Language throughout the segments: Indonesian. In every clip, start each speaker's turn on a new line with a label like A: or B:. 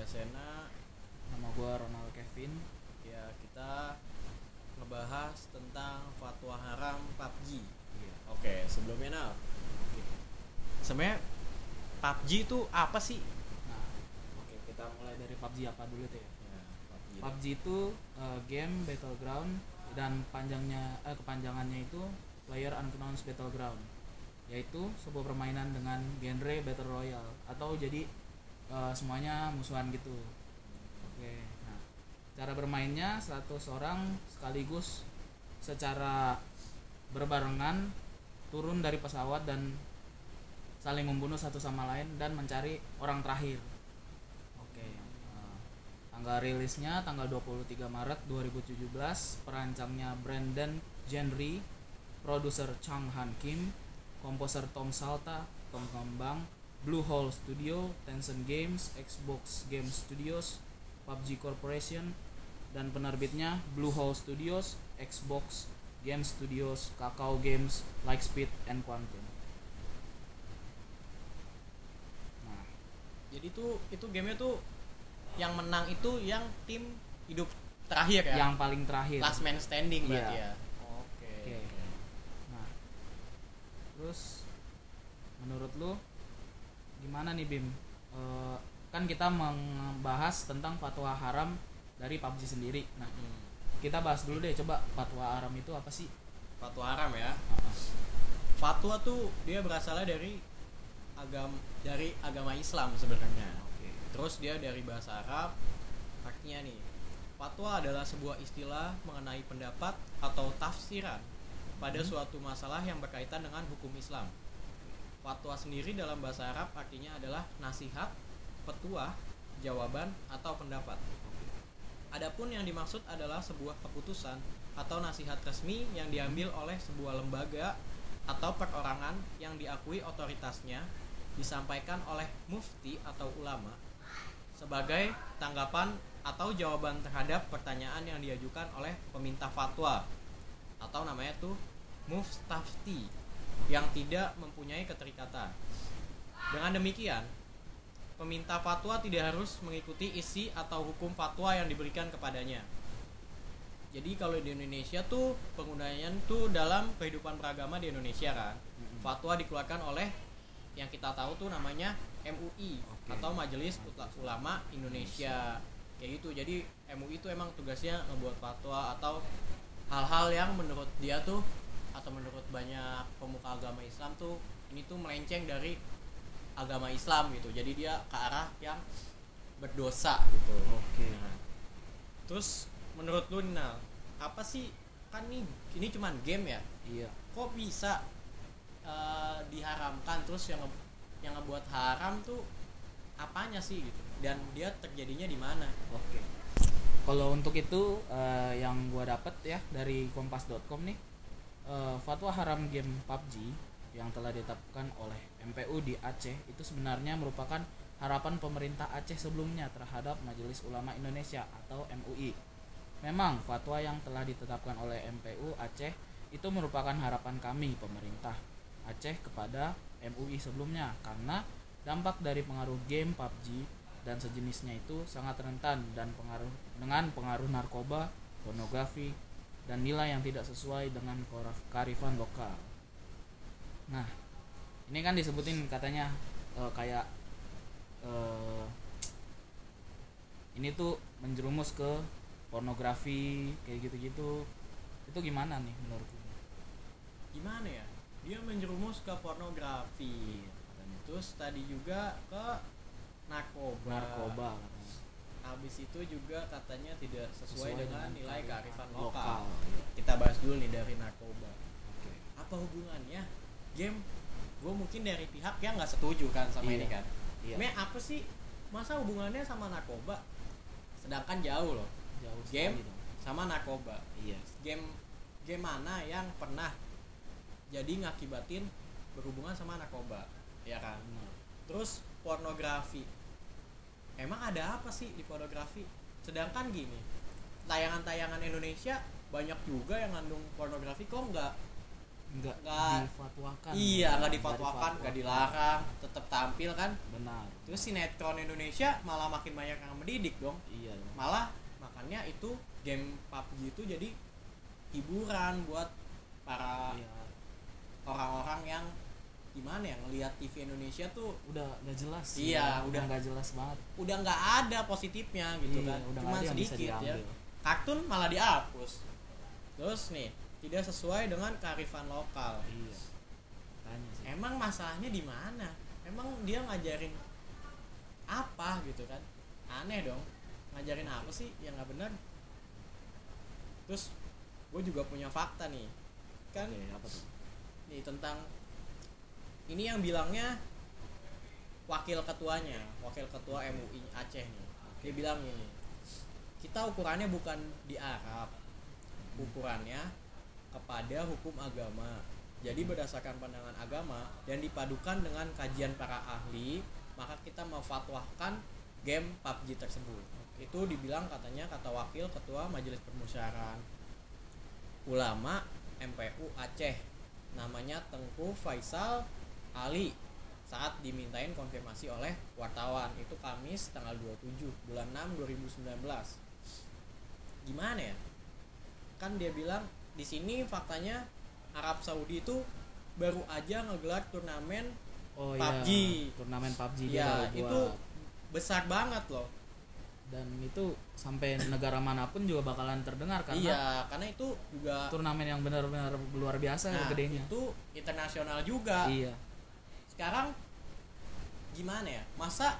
A: saya Sena
B: Nama gua Ronald Kevin.
A: ya kita ngebahas tentang fatwa haram PUBG
B: Iya.
A: oke sebelumnya Nal sebenarnya PUBG itu apa sih
B: Nah, oke kita mulai dari PUBG apa dulu tuh ya.
A: ya, PUBG
B: PUBG itu eh, game battleground dan panjangnya eh, kepanjangannya itu Player Unknowns Battleground yaitu sebuah permainan dengan genre battle royale atau jadi eh, semuanya musuhan gitu. Oke. Nah, cara bermainnya 100 orang sekaligus secara berbarengan turun dari pesawat dan saling membunuh satu sama lain dan mencari orang terakhir. Oke. Nah, tanggal rilisnya tanggal 23 Maret 2017, perancangnya Brandon Jenry, produser Chang Han Kim, komposer Tom Salta, Tom Kambang, Blue Hole Studio, Tencent Games, Xbox Game Studios, PUBG Corporation, dan penerbitnya Blue Hole Studios, Xbox Game Studios, Kakao Games, Lightspeed, and Quantum. Nah,
A: jadi tuh itu gamenya tuh yang menang itu yang tim hidup terakhir ya
B: yang paling terakhir.
A: last man standing berarti
B: Iya.
A: ya oke
B: Oke. Nah, terus menurut lu gimana nih Bim? Eh, kan kita membahas tentang fatwa haram dari PUBG sendiri. Nah,
A: Hmm.
B: kita bahas dulu deh coba fatwa haram itu apa sih?
A: fatwa haram ya fatwa tuh dia berasalnya dari agam dari agama Isam sebenarnya
B: Oke.
A: terus dia dari bahasa Arab artinya nih fatwa adalah sebuah istilah mengenai pendapat atau tafsiran pada
B: Hmm.
A: suatu masalah yang berkaitan dengan hukum Islam fatwa sendiri dalam bahasa Arab artinya adalah nasihat petuah jawaban atau pendapat. Adapun yang dimaksud adalah sebuah keputusan atau nasihat resmi yang diambil oleh sebuah lembaga atau perorangan yang diakui otoritasnya disampaikan oleh mufti atau ulama sebagai tanggapan atau jawaban terhadap pertanyaan yang diajukan oleh peminta fatwa atau namanya tuh muftafti yang tidak mempunyai keterikatan. Dengan demikian, peminta fatwa tidak harus mengikuti isi atau hukum fatwa yang diberikan kepadanya. Jadi kalau di Indonesia tuh penggunaannya tuh dalam kehidupan beragama di Indonesia kan. Fatwa dikeluarkan oleh yang kita tahu tuh namanya MUI
B: Oke.
A: atau Majelis Ula- Ulama Indonesia. Kayak gitu. Jadi MUI itu emang tugasnya membuat fatwa atau hal-hal yang menurut dia tuh atau menurut banyak pemuka agama Islam tuh ini tuh melenceng dari agama Islam gitu. Jadi dia ke arah yang berdosa gitu.
B: Oke.
A: Nah, terus menurut lu Nal, apa sih kan nih ini cuman game ya?
B: Iya.
A: Kok bisa eh, diharamkan terus yang yang ngebuat haram tuh apanya sih gitu? Dan dia terjadinya di mana?
B: Oke. Kalau untuk itu eh, yang gua dapet ya dari kompas.com nih eh, fatwa haram game PUBG yang telah ditetapkan oleh MPU di Aceh itu sebenarnya merupakan harapan pemerintah Aceh sebelumnya terhadap Majelis Ulama Indonesia atau MUI. Memang fatwa yang telah ditetapkan oleh MPU Aceh itu merupakan harapan kami pemerintah Aceh kepada MUI sebelumnya karena dampak dari pengaruh game PUBG dan sejenisnya itu sangat rentan dan pengaruh dengan pengaruh narkoba, pornografi, dan nilai yang tidak sesuai dengan kearifan lokal. Nah, ini kan disebutin katanya eh, kayak eh, ini tuh menjerumus ke pornografi kayak gitu-gitu. Itu gimana nih menurut lu?
A: Gimana ya? Dia menjerumus ke pornografi. Terus tadi juga ke narkoba.
B: Narkoba.
A: Habis itu juga katanya tidak sesuai,
B: Sesuai
A: dengan,
B: dengan
A: nilai
B: kearifan lokal.
A: lokal. Kita bahas dulu nih dari narkoba.
B: Oke.
A: Apa hubungannya game? Gue mungkin dari pihak yang nggak setuju kan sama
B: Iya.
A: ini kan.
B: Iya.
A: Me apa sih masa hubungannya sama narkoba? Sedangkan jauh loh
B: Jauh
A: Game? sama narkoba.
B: Iya.
A: Game game mana yang pernah jadi ngakibatin berhubungan sama narkoba, ya kan?
B: Benar.
A: Terus pornografi. Emang ada apa sih di pornografi? Sedangkan gini, tayangan-tayangan Indonesia banyak juga yang ngandung pornografi kok nggak
B: nggak difatwakan
A: iya nggak difatwakan nggak dilarang tetap tampil kan
B: benar
A: terus sinetron Indonesia malah makin banyak yang mendidik dong
B: iya dong.
A: malah makanya itu game PUBG itu jadi hiburan buat para
B: Iya.
A: orang-orang yang gimana ya ngelihat TV Indonesia tuh
B: udah nggak jelas
A: Iya,
B: ya.
A: udah.
B: nggak jelas banget.
A: udah nggak ada positifnya gitu
B: Iya,
A: kan.
B: udah
A: cuma sedikit ya. kartun malah dihapus. Terus nih tidak sesuai dengan kearifan lokal.
B: Iya. Tanya sih.
A: Emang masalahnya di mana? Emang dia ngajarin apa gitu kan? Aneh dong. Ngajarin apa sih? Yang nggak benar. Terus gue juga punya fakta nih. Kan
B: Oke, apa tuh?
A: nih tentang ini yang bilangnya wakil ketuanya wakil ketua MUI Aceh nih. Dia bilang ini kita ukurannya bukan di Arab ukurannya kepada hukum agama. Jadi berdasarkan pandangan agama dan dipadukan dengan kajian para ahli maka kita memfatwakan game PUBG tersebut. Itu dibilang katanya kata wakil ketua majelis permusyawaratan ulama MPU Aceh. Namanya Tengku Faisal Ali saat dimintain konfirmasi oleh wartawan. Itu Kamis tanggal 27 bulan 6 2019 gimana ya? Kan dia bilang di sini faktanya Arab Saudi itu baru aja ngegelar turnamen
B: oh
A: PUBG.
B: iya turnamen PUBG
A: ya itu besar banget loh.
B: Dan itu sampai negara mana pun juga bakalan terdengar karena
A: iya karena itu juga
B: turnamen yang benar-benar luar biasa
A: nah,
B: gedenya.
A: itu internasional juga.
B: Iya
A: sekarang gimana ya? Masa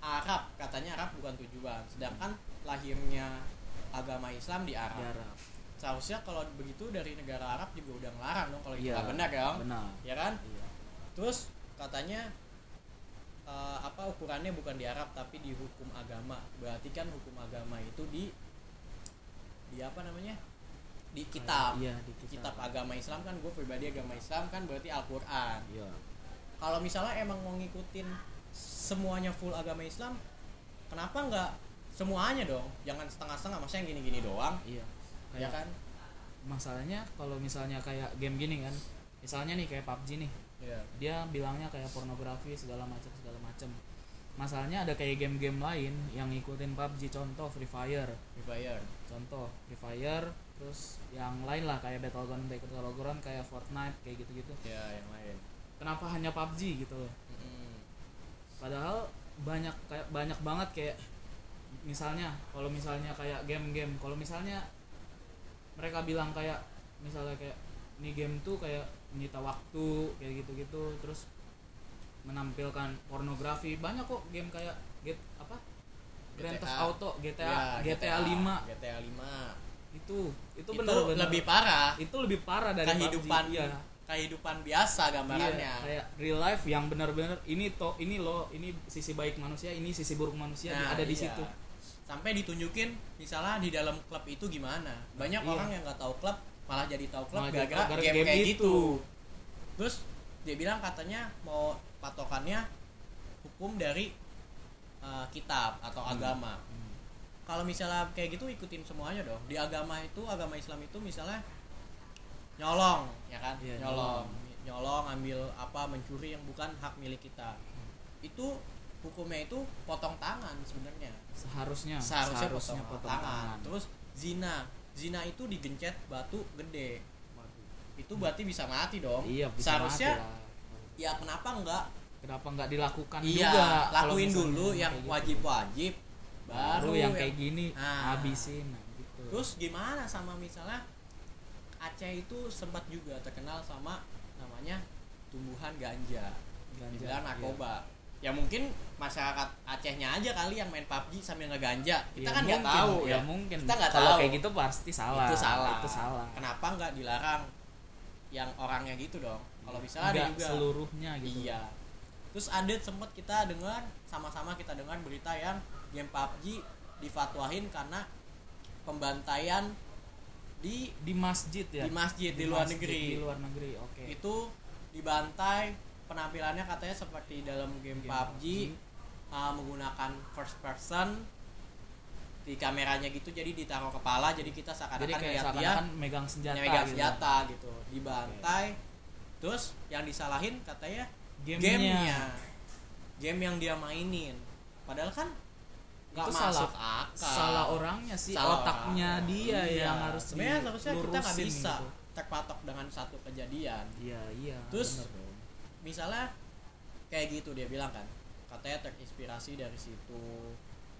A: Arab katanya Arab bukan tujuan. Sedangkan lahirnya agama Islam di Arab.
B: Di Arab.
A: Seharusnya kalau begitu dari negara Arab juga udah ngelarang dong kalau itu nggak benar dong.
B: benar.
A: Ya kan?
B: Iya.
A: Terus katanya eh, apa ukurannya bukan di Arab tapi di hukum agama. Berarti kan hukum agama itu di di apa namanya? Di kitab.
B: Iya di
A: kitab. Agama Islam kan gue pribadi agama Islam kan berarti Al-Quran.
B: Iya
A: kalau misalnya emang mau ngikutin semuanya full agama Islam kenapa nggak semuanya dong? Jangan setengah-setengah maksudnya yang gini-gini doang.
B: Iya.
A: Ya
B: kayak
A: kan?
B: masalahnya kalau misalnya kayak game gini kan misalnya nih kayak PUBG nih
A: Iya.
B: dia bilangnya kayak pornografi segala macam segala macam. Masalahnya ada kayak game-game lain yang ngikutin PUBG contoh Free Fire.
A: Dibayar
B: contoh Free Fire terus yang lain lah kayak Battleground Battleground kayak Fortnite kayak gitu-gitu.
A: Ya yang lain
B: kenapa hanya PUBG gitu loh. Padahal banyak kayak banyak banget kayak misalnya kalau misalnya kayak game-game kalau misalnya mereka bilang kayak misalnya kayak ini game tuh kayak menyita waktu kayak gitu-gitu terus menampilkan pornografi banyak kok game kayak get apa? Grand Theft
A: GTA.
B: Auto GTA
A: Ya,
B: GTA 5
A: GTA 5
B: itu itu
A: itu
B: benar-benar
A: lebih parah
B: itu lebih parah dari
A: kehidupan
B: PUBG, iya.
A: Kehidupan biasa gambarannya
B: Iya, kayak real life yang benar-benar ini to ini loh ini sisi baik manusia ini sisi buruk manusia
A: Nah,
B: ada di
A: iya.
B: situ
A: sampai ditunjukin misalnya di dalam klub itu gimana banyak
B: Iya.
A: orang yang nggak tahu klub malah jadi tahu klub gara-gara game,
B: game
A: kayak
B: itu.
A: gitu terus dia bilang katanya mau patokannya hukum dari uh, kitab atau
B: Hmm.
A: agama
B: Hmm.
A: kalau misalnya kayak gitu ikutin semuanya dong di agama itu agama Islam itu misalnya nyolong ya kan?
B: Iya,
A: nyolong. nyolong. Ambil apa mencuri yang bukan hak milik kita. Itu hukumnya itu potong tangan sebenarnya.
B: Seharusnya.
A: Seharusnya,
B: seharusnya
A: potong,
B: potong
A: tangan.
B: tangan.
A: Terus zina. Zina itu digencet batu gede. Itu berarti bisa mati dong.
B: Iya bisa
A: seharusnya
B: mati lah.
A: ya kenapa enggak?
B: Kenapa nggak dilakukan
A: iya
B: juga
A: lakuin dulu yang
B: gitu.
A: wajib-wajib
B: baru yang kayak gini
A: Ah.
B: habisin nah, gitu.
A: Terus gimana sama misalnya Aceh itu sempat juga terkenal sama namanya tumbuhan ganja.
B: Ganja,
A: dibilang
B: iya.
A: narkoba. Ya mungkin masyarakat Acehnya aja kali yang main PUBG sambil ngeganja. Kita
B: Ya
A: kan nggak tahu
B: ya
A: ya.
B: mungkin.
A: Kita nggak
B: kalau
A: tahu.
B: kayak gitu pasti salah.
A: Itu salah.
B: Itu salah.
A: Kenapa nggak dilarang yang orangnya gitu dong? Kalau misalnya ada juga.
B: seluruhnya gitu.
A: Iya. Terus ada sempat kita dengar sama-sama kita dengar berita yang game PUBG difatwahin karena pembantaian di
B: di masjid ya?
A: Di masjid di, luar
B: masjid,
A: negeri.
B: di luar negeri oke.
A: Itu dibantai penampilannya katanya seperti dalam game
B: Game
A: PUBG uh, menggunakan first person. Di kameranya gitu jadi ditaruh kepala jadi kita seakan-akan lihat dia
B: megang senjata
A: megang
B: gitu.
A: senjata gitu. Dibantai terus yang disalahin katanya
B: Gamenya.
A: gamenya. Game yang dia mainin. Padahal kan nggak
B: Itu
A: masuk
B: salah-
A: akal
B: salah orangnya sih
A: Salah
B: otaknya
A: orangnya.
B: dia
A: Iya.
B: yang harus
A: sebenarnya harusnya kita nggak bisa
B: gitu.
A: terpatok dengan satu kejadian
B: iya iya
A: Terus-
B: bener dong.
A: misalnya kayak gitu dia bilang kan katanya terinspirasi dari situ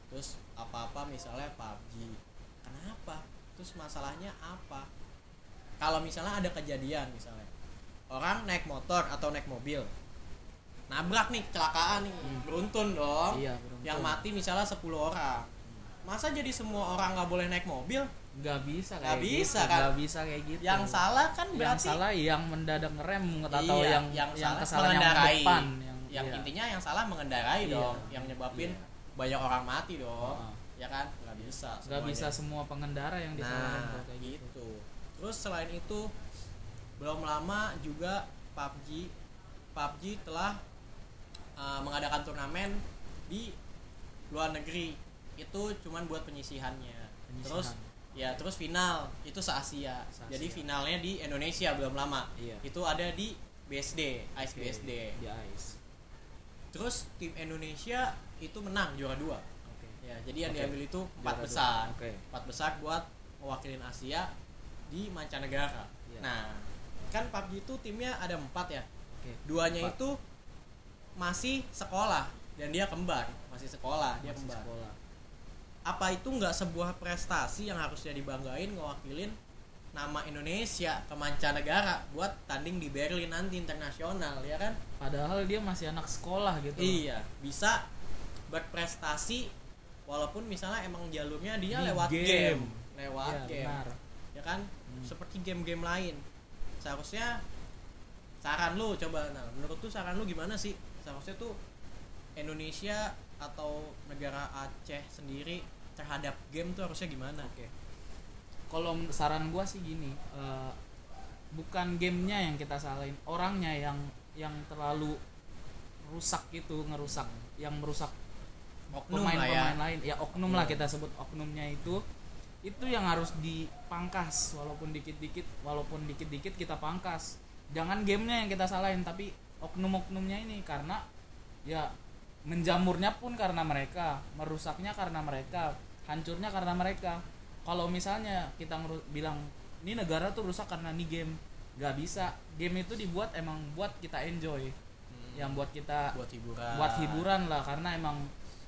A: terus apa-apa misalnya PUBG kenapa terus masalahnya apa kalau misalnya ada kejadian misalnya orang naik motor atau naik mobil nabrak nih kecelakaan nih
B: Hmm.
A: beruntun dong
B: iya beruntung.
A: yang mati misalnya 10 orang masa jadi semua orang nggak boleh naik mobil
B: nggak bisa
A: Nggak
B: kayak
A: bisa,
B: gitu.
A: kan?
B: nggak bisa kayak gitu
A: yang salah kan
B: yang
A: berarti
B: salah yang mendadak ngerem atau
A: Iya,
B: yang
A: yang
B: yang
A: salah
B: kesalahan yang depan yang,
A: yang
B: iya.
A: intinya yang salah mengendarai
B: Iya.
A: dong yang nyebabin
B: Iya.
A: banyak orang mati dong ya kan nggak bisa
B: nggak bisa semua pengendara yang disalahin
A: nah
B: kayak gitu
A: gitu terus selain itu belum lama juga PUBG PUBG telah uh, mengadakan turnamen di luar negeri. Itu cuman buat penyisihannya. Terus
B: Penyisihan.
A: ya terus final. Itu se Asia
B: Se-Asia.
A: jadi finalnya di Indonesia belum lama.
B: Iya.
A: Itu ada di BSD Ice
B: Oke,
A: BSD
B: di ice.
A: Terus tim Indonesia itu menang juara dua.
B: Oke.
A: Ya jadi yang
B: Oke.
A: diambil itu empat
B: Juara dua.
A: besar.
B: Oke.
A: Empat besar buat mewakilin Asia di mancanegara.
B: Iya.
A: nah kan PUBG itu timnya ada empat ya?
B: Oke.
A: Duanya
B: Empat.
A: itu masih sekolah dan dia kembar masih sekolah dia
B: Masih
A: kembar
B: sekolah
A: apa itu nggak sebuah prestasi yang harusnya dibanggain ngewakilin nama Indonesia ke mancanegara buat tanding di Berlin nanti internasional ya kan
B: padahal dia masih anak sekolah gitu.
A: Iya, bisa berprestasi walaupun misalnya emang jalurnya dia
B: Di
A: lewat game,
B: game.
A: lewat
B: Iya,
A: game,
B: benar
A: ya kan?
B: Hmm.
A: Seperti game-game lain. Seharusnya saran lu coba nah, menurut tuh saran lu gimana sih? Seharusnya tuh Indonesia atau negara Aceh sendiri terhadap game tuh harusnya gimana?
B: oke kalau m- saran gua sih gini eh, bukan gamenya yang kita salahin orangnya yang yang terlalu rusak itu ngerusak yang merusak
A: Oknum lah ya.
B: pemain-pemain lain ya oknum lah
A: Iya.
B: kita sebut oknumnya itu itu yang harus dipangkas walaupun dikit-dikit walaupun dikit-dikit kita pangkas jangan gamenya yang kita salahin tapi oknum-oknumnya ini karena ya menjamurnya pun karena mereka merusaknya karena mereka hancurnya karena mereka kalau misalnya kita bilang ini negara tuh rusak karena ini game nggak bisa game itu dibuat emang buat kita enjoy
A: Hmm,
B: yang buat kita
A: buat hiburan.
B: buat hiburan lah karena emang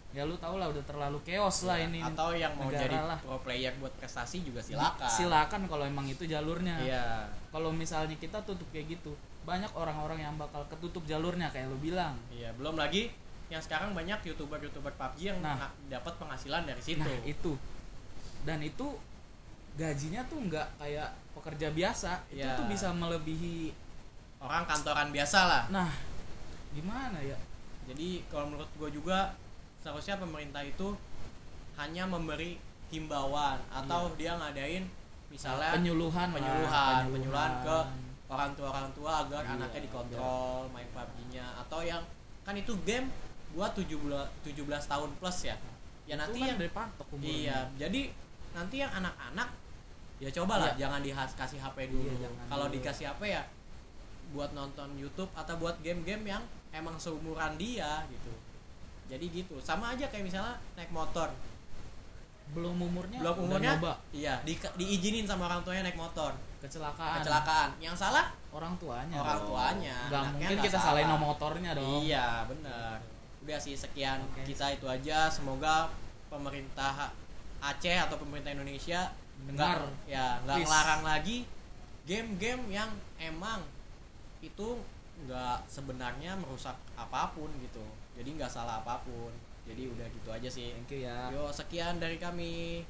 B: ya lu tau lah udah terlalu chaos lah
A: Ya,
B: ini
A: atau yang mau jadi
B: lah.
A: pro player buat prestasi juga silakan.
B: silakan kalau emang itu jalurnya
A: Iya.
B: kalau misalnya kita tutup kayak gitu banyak orang-orang yang bakal ketutup jalurnya kayak lu bilang
A: Iya, belum lagi yang sekarang banyak youtuber-youtuber PUBG yang
B: Nah.
A: dapat penghasilan dari situ.
B: nah itu dan itu gajinya tuh nggak kayak pekerja biasa itu
A: Iya.
B: tuh bisa melebihi
A: Orang kantoran biasa lah.
B: nah gimana ya
A: Jadi kalau menurut gue juga seharusnya pemerintah itu hanya memberi himbauan atau dia ngadain misalnya
B: penyuluhan lah,
A: penyuluhan, penyuluhan ke orang tua orang tua agar
B: Iya,
A: anaknya dikontrol main PUBG-nya atau yang kan itu game buat 17 17 tahun plus ya. Ya
B: Itu
A: nanti
B: kan
A: yang
B: dari patok umurnya.
A: Iya, jadi nanti yang anak-anak ya cobalah
B: Iya.
A: jangan dikasih HP dulu.
B: Iya,
A: Kalau dikasih HP ya buat nonton YouTube atau buat game-game yang emang seumuran dia gitu. Jadi gitu. Sama aja kayak misalnya naik motor.
B: belum umurnya
A: Belum umurnya iya di, diizinin sama orang tuanya naik motor.
B: Kecelakaan
A: Kecelakaan. Yang salah
B: orang tuanya
A: orang
B: dong.
A: tuanya.
B: nggak mungkin
A: nggak
B: kita
A: salah.
B: salahin motornya dong
A: Iya, benar. Udah sih sekian
B: Oke.
A: kita itu aja. Semoga pemerintah Aceh atau pemerintah Indonesia
B: dengar
A: ya nggak ngelarang lagi game-game yang emang itu nggak sebenarnya merusak apa pun gitu. Jadi nggak salah apa pun. Jadi udah gitu aja sih.
B: thank you ya
A: Yo, sekian dari kami.